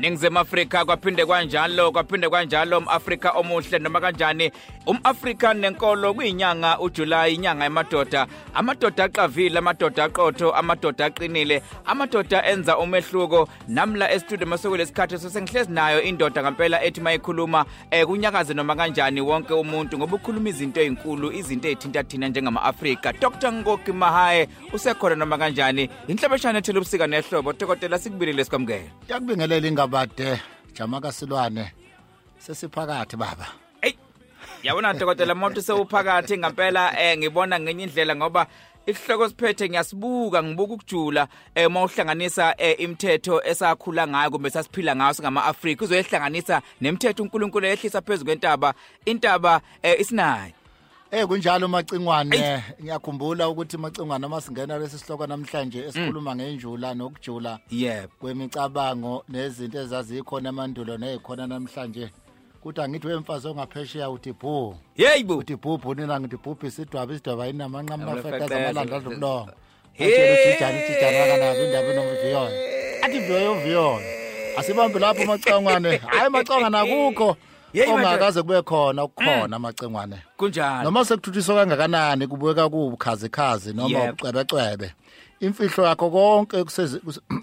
Ningizimu Afrika kwaphinde kanjalo kwaphinde kanjalo umAfrika omuhle noma kanjani? umAfrika nenkolo kuyinyanga uJuly inyanga yamadoda. Amadoda aqavile amadoda aqotho amadoda aqinile amadoda enza umehluko. Namla estudio masokulesikhathi sesengihlezi nayo indoda ngempela ethi mayikhuluma eh kunyakaze noma kanjani wonke umuntu ngoba ukhuluma izinto ezinkulu izinto ezithinta thina njengama-Afrika. Dr Ngoki Mahaye usekhona noma kanjani? Inhlabeshana ethele ubusika nehlobo. Dokotela sikubilile sikwamukela yakubingelela ingabade jamaka silwane sesiphakathi baba. Ey yabona dokotela umuntu sewuphakathi ngempela eh ngibona ngenye indlela ngoba isihloko siphethe ngiyasibuka ngibuka ukujula eh mawuhlanganisa eh, imithetho esakhula ngayo kumbe sasiphila ngayo singama-Afrika uzoyihlanganisa nemithetho uNkulunkulu ehlisa phezulu kwentaba intaba eh, isinayo. Eh kunjalo macingwane. Ngiyakhumbula ukuthi macingwane uma singena lesi sihloko namhlanje esikhuluma ngenjula nokujula yebo. kwemicabango nezinto ezazikhona emandulo nezikhona namhlanje. Kuthi angithi wemfazi ongaphesheya uthi bhu. Yeyibo uthi bhu bhu nina ngithi bhu isidwaba isidwaba inamanqamu Amafeqeza. mafeta zamalanda adlulongo Hey. atshela ujijana ujijana akanabi indaba enomviyona athi viyoyo viyona asibambe lapho macangwane. Hayi macangwane akukho. Madoda. ongakaze kube khona ukukhona macengwane kunjalo noma sekuthuthiswa kangakanani kubukeka kubukhazikhazi noma Yep. ubucwebecwebe imfihlo yakho konke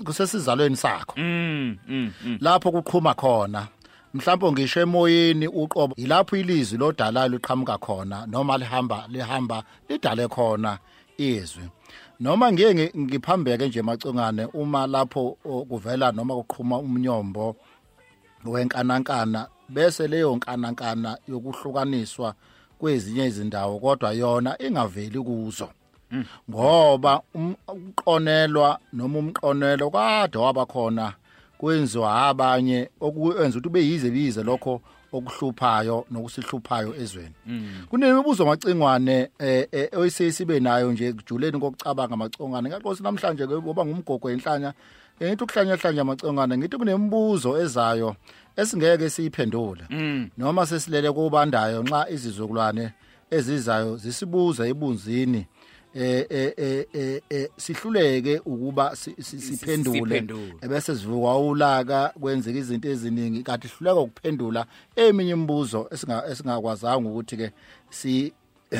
kusesizalweni sakho mm mm mm. lapho kuqhuma khona mhlawumbe ngisho emoyeni uqobo yilapho ilizwi lodalayo liqhamuka khona noma lihamba lihamba lidale khona izwi noma ngiye ngi- ngiphambeke nje macungane uma lapho kuvela noma kuqhuma umnyombo wenkanankana bese leyo nkanankana yokuhlukaniswa kwezinye izindawo kodwa yona ingaveli kuzo. Ngoba um- ukuqonelwa noma umqonelo kade wabakhona kwenziwa abanye okwenza ukuthi ube yize bize lokho okuhluphayo nokusihluphayo ezweni. Kunemibuzo macingwane eh eh, oyisesibe nayo nje kujuleni kokucabanga macongane ngaqosi namhlanje ke ngoba ngumgogo enhlanya ngithi ukuhlanya hlanya macongane ngithi kunemibuzo ezayo esingeke siyiphendule. Noma sesilele kubandayo nxa izizukulwane ezizayo zisibuza ibunzini eh eh eh eh, eh sihluleke ukuba si- si- siphendule. ebese sivuka ulaka kwenzeka izinto eziningi kanti sihluleka ukuphendula eminye imibuzo esinga esingakwazanga ukuthi ke si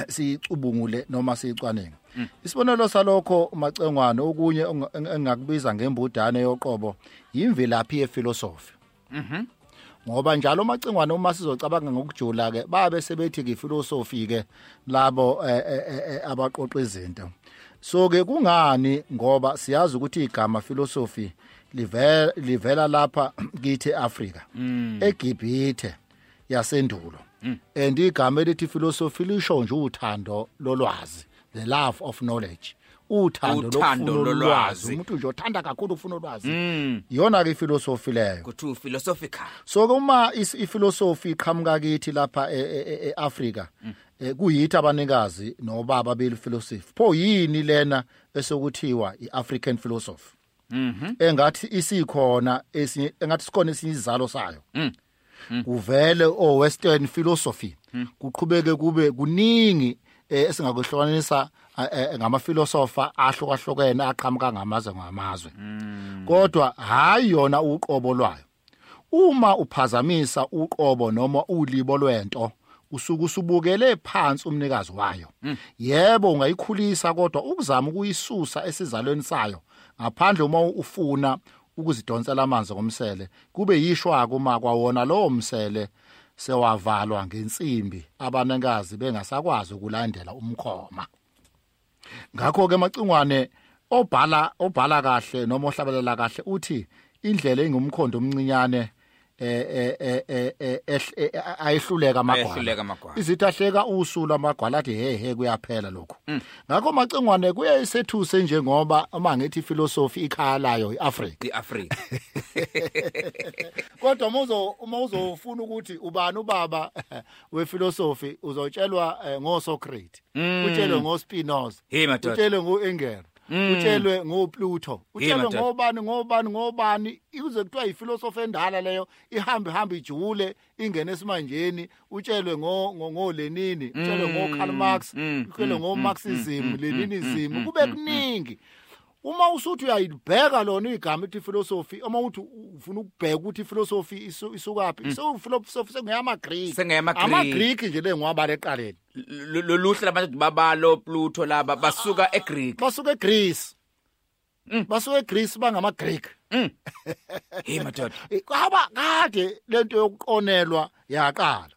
sicubungule noma sicwaninge isibonelo salokho macengwane okunye engakubiza ngembudane yoqobo yimvelaphi yefilosofi. Ngoba njalo macingwane uma sizocabanga ngokujula ke babe sebethi philosophy ke labo eh, eh, eh, abaqoqa izinto. So ke kungani ngoba siyazi ukuthi igama philosophy livela livela lapha kithi eAfrika eGibhithe yasendulo. And igama elithi philosophy lisho nje uthando lolwazi. The love of knowledge. Uthando lokufuna lolwazi. ulwazi umuntu nje othanda kakhulu ukufuna ulwazi. Iyona ke philosophy leyo. Kuthi philosophical so uma is- iphilosophy iqhamuka kithi lapha e- e- e- eAfrika eh, kuyithi abanikazi nobaba bephilosophy pho yini lena esokuthiwa iAfrican philosophy? Mhm. Engathi isikhona esinye engathi sikhona esinye izalo sayo. Mm. kuvele o western philosophy kuqhubeke kube kuningi esingakuhlukanisa eh, eh, ngamafilosofa ahlukahlukene aqhamuka ngamazwe ngamazwe. Kodwa hayi yona uqobo lwayo. Uma uphazamisa uqobo noma ulibo lwento usuke usubukele phansi umnikazi wayo. Yebo ungayikhulisa kodwa ukuzama ukuyisusa esizalweni sayo ngaphandle uma ufuna ukuzidonsela amanzi ngomsele kube yishwa kuma kwawona lowo msele sewavalwa ngensimbi abanikazi bengasakwazi ukulandela umkhoma. Ngakho ke macingwane obhala obhala kahle noma ohlabelela kahle uthi indlela engumkhondo omncinyane eh eh eh eh, eh eh, ayihluleka amagwala. Izithi ahleka usulu amagwala athi he he kuyaphela lokho ngakho macingwane kuye isethuse njengoba uma ngithi philosophy ikhaya layo iAfrica iAfrika. Kodwa uma uzo uma uzofuna ukuthi ubani ubaba wephilosophy uzotshelwa ngoSocrates utshelwe ngoSpinoza Hey, utshelwe ngoEngel utshelwe ngoPluto utshelwe madoda. ngobani ngobani ngobani? Ize kuthiwa iphilosophy endala leyo ihambe hambe ijule ingene esimanjeni. Utshelwe ngo ngo- ngoLenin utshelwe ngoKarl Marx mm, utshelwe ngoMarxism Leninism. Kube kuningi. Uma usuthi uyayibheka lona igama ethi philosophy uma uthi ufuna ukubheka ukuthi philosophy isu- isukaphi so philosophy sengeyama Greek Sengeyama-Greek. ama Greek nje lengwaba leqaleni L- loluhle labantu babalo Pluto laba basuka eGreek basuka eGreece. Mm. basuka eGreece bangama Greek hey madoda. Eh, kwaba kade lento yokuqonelwa yaqala.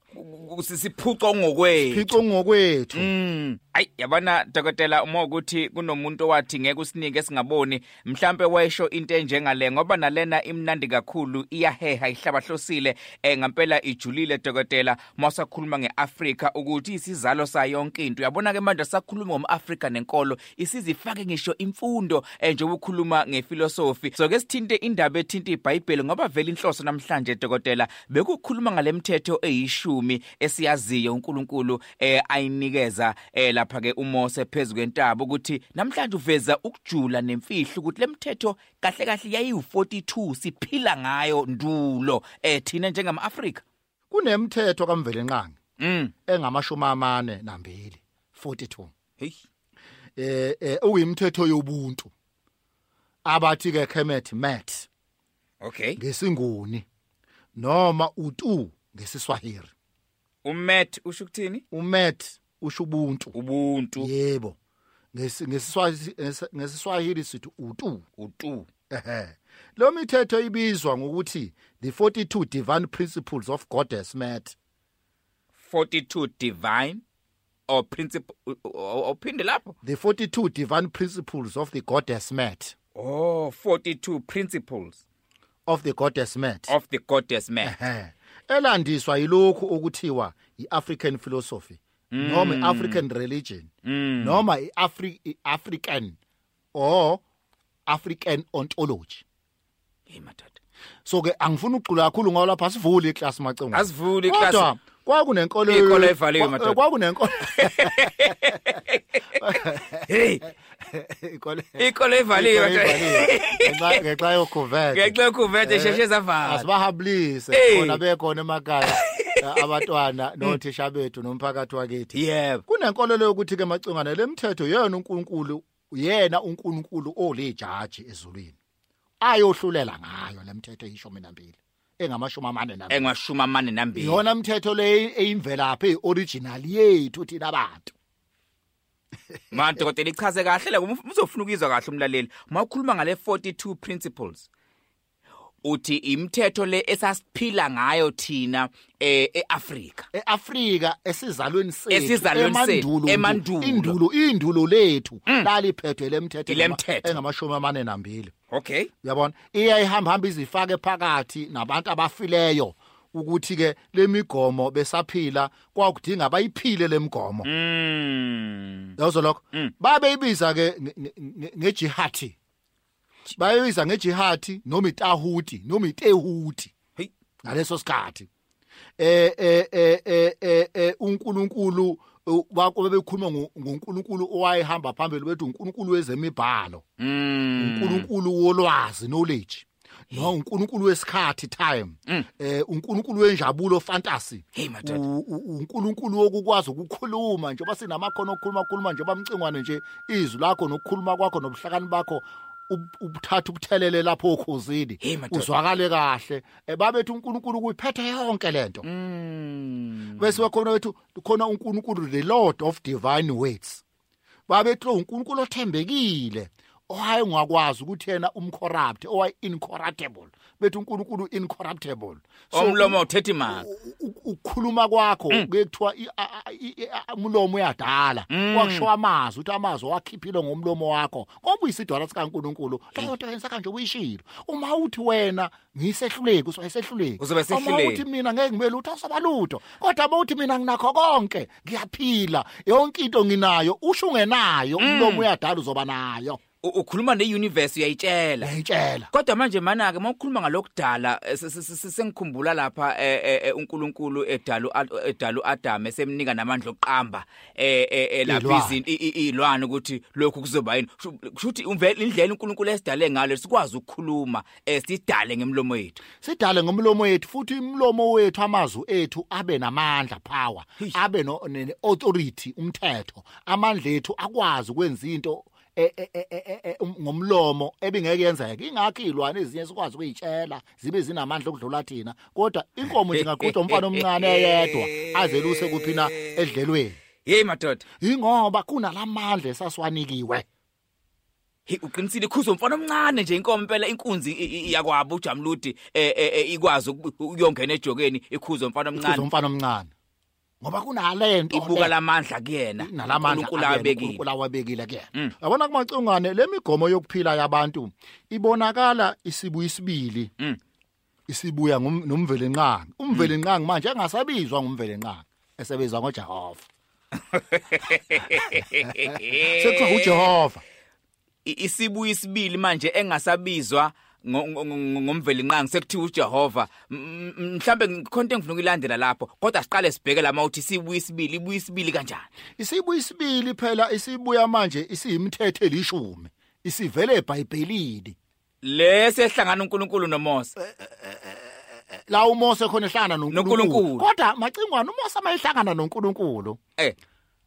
Sisiphuco ngokwethu. Phico ngokwethu. Mm. Ay yabona dokotela uma ukuthi kunomuntu owathi ngeke usinike singaboni mhlambe wesho into enjengale ngoba nalena imnandi kakhulu iyaheha ihlabahlosile eh ngempela ijulile dokotela masakhuluma ngeAfrika ukuthi isizalo sayo yonke into. Uyabona ke manje sakhuluma ngomAfrika nenkolo isizifake ngisho imfundo eh njengoba ukhuluma ngephilosophy so ke sithinte indaba ethinta iBhayibheli ngoba vele inhloso namhlanje dokotela bekukhuluma ngalemithetho eyishumi esiyaziyo uNkulunkulu eh ayinikeza eh lapha ke uMose phezulu kwentaba ukuthi namhlanje uveza ukujula nemfihlo ukuthi lemithetho kahle kahle yayi42 siphila ngayo ndulo eh thina njengamaAfrika. Kunemithetho kamvele nqangi mm. engamashumi amane nambili 42 hey. Eh eh uyimithetho yobuntu. Abathi ke Kemet Met okay. ngesinguni noma utu ngesiswahili. Umet usho ukuthini? Umet usho ubuntu. Ubuntu. Yebo. Ngesi- ngesiswahili ngesi- ngesiswahili sithi utu. Utu. Ehe. Lo mithetho ibizwa ngokuthi the 42 divine principles of goddess met. 42 divine or principle ophinde lapho. The 42 divine principles of the goddess met. Oh 42 principles of the goddess met. of the goddess man ehe. Elandiswa yilokhu okuthiwa iAfrican philosophy noma iAfrican religion noma iAfri iAfrican or African ontology. Hey madoda. So ke angifuni ukucula kakhulu ngoba lapha sivule iclass macingo. Asivule iclass. Kodwa kwakunenkolo Ikolo evaliwe, kwa- madoda. kwakunenkolo hey. ikolo ikolo evaliwe ngenxa ngenxa yokuvet ngenxa yokuvethe sheshe zavala asibahablise. Hey. khona bekhona emakhaya abantwana nothisha bethu nomphakathi wakithi. Yebo. Kunenkolelo yokuthi ke macingane lemthetho yena uNkulunkulu yena uNkulunkulu olijaji ezulwini. Ayohlulela ngayo lemthetho eyishumi nambili engamashumi amane nambili engashuma amane nambili yona mthetho le eyimvelaphi eoriginal yethu thina abantu manje dokotela ichaze kahle la uzofuna ukuzwa kahle umlaleli. Mawukhuluma ngale 42 principles. Uthi imithetho le esasiphila ngayo thina eh eAfrika. eAfrika esizalweni sethu Esizalweni sethu, emandulo. indulo indulo lethu laliphethwe lemthetho Ile engama- mthetho. engamashumi amane nambili. Okay. Uyabona? Iyayihamba hamba izifake phakathi nabantu abafileyo. Ukuthi ke lemigomo besaphila kwakudinga bayiphile lemigomo mm yazo lokho? Babe ibiza ke nge- nge- nge- ngejihati bayibiza ngejihati noma itahudi noma itehuti hey ngaleso sikhathi. Eh eh eh eh uNkulunkulu bako bebekhuluma ngo- ngoNkulunkulu owayehamba phambili bethu uNkulunkulu wezemibhalo. Mm uNkulunkulu wolwazi knowledge. No uNkulunkulu wesikhathi time eh uNkulunkulu wenjabulo fantasy. Hey, madoda. U- u- uNkulunkulu wokukwazi ukukhuluma njengoba sinamakhono okukhuluma khuluma njengoba mcingwane nje izwi lakho nokukhuluma kwakho nobuhlakani bakho ub- ubuthatha ubuthelele lapho okhuzini. Hey, madoda. uzwakale kahle. Eh, babethu uNkulunkulu kuyiphethe yonke lento mm. Bese wakhona wethu khona uNkulunkulu the Lord of divine words. Babethu uNkulunkulu othembekile. Owayengakwazi ukuthi yena umcorrupt owayi incorruptible bethu uNkulunkulu incorruptible. Omlomo uthethe imali. u- u- ukukhuluma kwakho kuyekuthiwa i- a- a- i- i- umlomo uyadala. Kwakusho amazwi uthi amazwi wakhiphile ngomlomo wakho ngoba uyisidwala sikaNkuluNkulu. Leyo nto yenza kanje uyishilo uma uthi wena ngisehluleki usehluleki Uzobe uma sehluleki. uthi mina ngeke ngibe lutho. Asabalutho kodwa uma uthi mina nginakho konke ngiyaphila. Yonke into nginayo usho ungenayo umlomo uyadala uzoba nayo. U- ukhuluma neuniverse uyayitshela. Ngiyitshela Kodwa manje mana ke mawukhuluma ngalokudala eh, se- se- se- sengikhumbula lapha eh, eh, uNkulunkulu edalu edalu Adam esemnika namandla oqamba lapha izinto i- i- ilwane ukuthi lokhu kuzoba yini. Shu- kushuthi indlela uNkulunkulu esidale ngalo sikwazi ukukhuluma sidale ngemlomo yethu. Sidale ngomlomo wethu futhi imlomo wethu amazwi ethu abe namandla power. Abe no authority umthetho. Amandla ethu akwazi ukwenza into ngomlomo ebingeke yenzeka ingakho izilwane ezinye sikwazi ukuyitshela zibe zinamandla okudlula thina kodwa inkomo nje ingaqhutha umfana omncane eyedwa azeluse kuphina edlelweni. Hey madoda. Ingoba kunalamandla esasiwanikiwe Hey uqinisile ikhuzo umfana omncane nje inkomo impela inkunzi iyakwabo ujamludi eh eh, eh, ikwazi ukuyongena ejokeni ikhuzo umfana kuze omncane umfana omncane. Ngoba kunalento ibuka lamandla kuyena. Nalamandla uNkulunkulu abekile uNkulunkulu awabekile kuyena Mm. yabona kumacungane lemigomo yokuphila yabantu ibonakala isibuyi isibili. Mm. isibuya ngum- nomvelenqangi umvelenqangi manje engasabizwa ngumvelenqangi esebizwa ngoJehova. Sekuthiwa uJehova. I- isibuyi isibili manje engasabizwa ngo- ngo- ngo- ngomveli nqangi sekuthiwa uJehova mhlambe ngikhonto engifuna ukulandela lapho kodwa siqale sibheke lama uthi sibuyi isibili ibuyi isibili kanjani? Isibuyi isibili phela isibuya manje isiyimithetho elishumi isivele eBhayibhelini. Lese ehlangana uNkulunkulu noMose la uMose khona ehlangana noNkulunkulu. Kodwa macingwana uMose mayihlangana noNkulunkulu. Eh.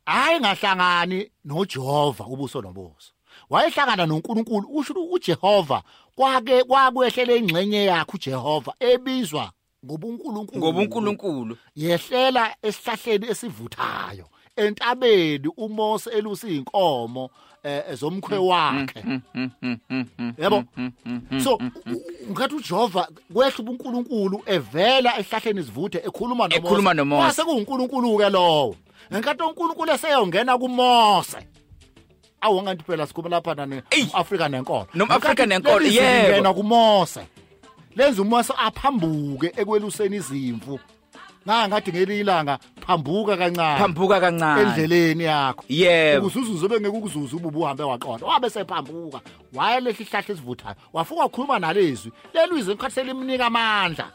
Hayi ngahlangani noJehova ubuso nobuso. Wayehlangana noNkulunkulu usho ukuthi uJehova kwake kwakwehlele ingxenye yakhe uJehova ebizwa ngobuNkulunkulu. ngobuNkulunkulu. Yehlela esihlahleni esivuthayo entabeni uMose elusa inkomo eh zomkhwe wakhe. yabo so ngathi uJehova kwehla ubuNkulunkulu evela esihlahleni sivuthe ekhuluma noMose. Ekhuluma noMose. Kwase kuuNkulunkulu ke lowo. Ngenkathi uNkulunkulu eseyongena kuMose. Awonganti phela sikhuluma lapha nani Eyi. Africa nenkolo. Nomafrika Ngenkathi nenkolo, leli zwi yebo. lingena kuMose. Lenza uMose aphambuke ekweluseni izimvu. Nangathi ngelilanga phambuka kancane. Phambuka kancane. Endleleni yakho. Yebo. Ukuzuzu bengeke ukuzuza ububu uhambe waqonda. Wabe sephambuka wayelehla isihlahla esivuthayo. Wafika wakhuluma nalezwi. Lelizwi ngikhathi selimnika amandla.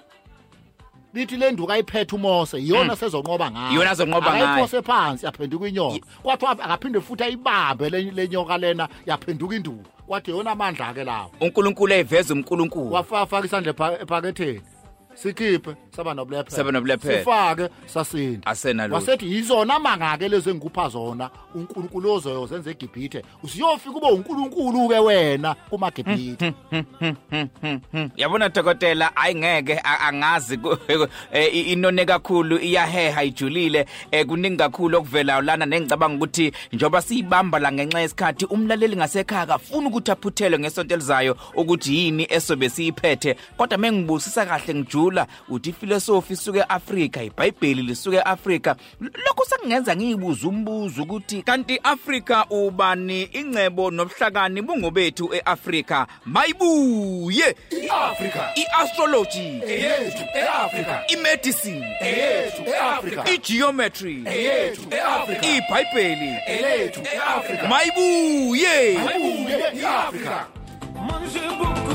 Lithi le nduku ayiphethe uMose iyona sezonqoba ngayo. Iyona azonqoba ngayo. akayiphose phansi yaphenduka inyoka. Kwathiwa akaphinde futhi ayibambe le le nyoka lena yaphenduka induku. Kwathi yona amandla ke lawo. uNkulunkulu eveza uNkulunkulu wafaka isandla epha- ephaketheni. Sikhiphe saba nobulephele Saba nobulephele. sifake sasinda. Asenalo. Wasethi yizona mangake lezi engikupha zona uNkulunkulu ozoyenza eGibhithe. Usiyofika ube uNkulunkulu ke wena kumaGibhithe. Yabona dokotela ayingeke angazi eh, inone kakhulu iyaheha ijulile eh, kuningi kakhulu okuvelayo lana nengicabanga ukuthi njoba siyibamba la ngenxa yesikhathi umlaleli ngasekhaya akafuni ukuthi aphuthelwe ngesonto elizayo ukuthi yini esobe siyiphethe. Kodwa mengibusisa kahle ngijula uthi ifilosofi isuke eAfrika iBhayibheli lisuke eAfrika. Lokho sekungenza ngiyibuza umbuzo ukuthi kanti Afrika ubani ingcebo nobuhlakani bungobethu eAfrika? Mayibuye! iAfrika iastrology. Eyethu eAfrika. Imedicine. Eyethu eAfrika. Igeometry. Eyethu eAfrika. Ibhayibheli. Eyethu eAfrika. Mayibuye! Ayibuye iAfrika Manger beaucoup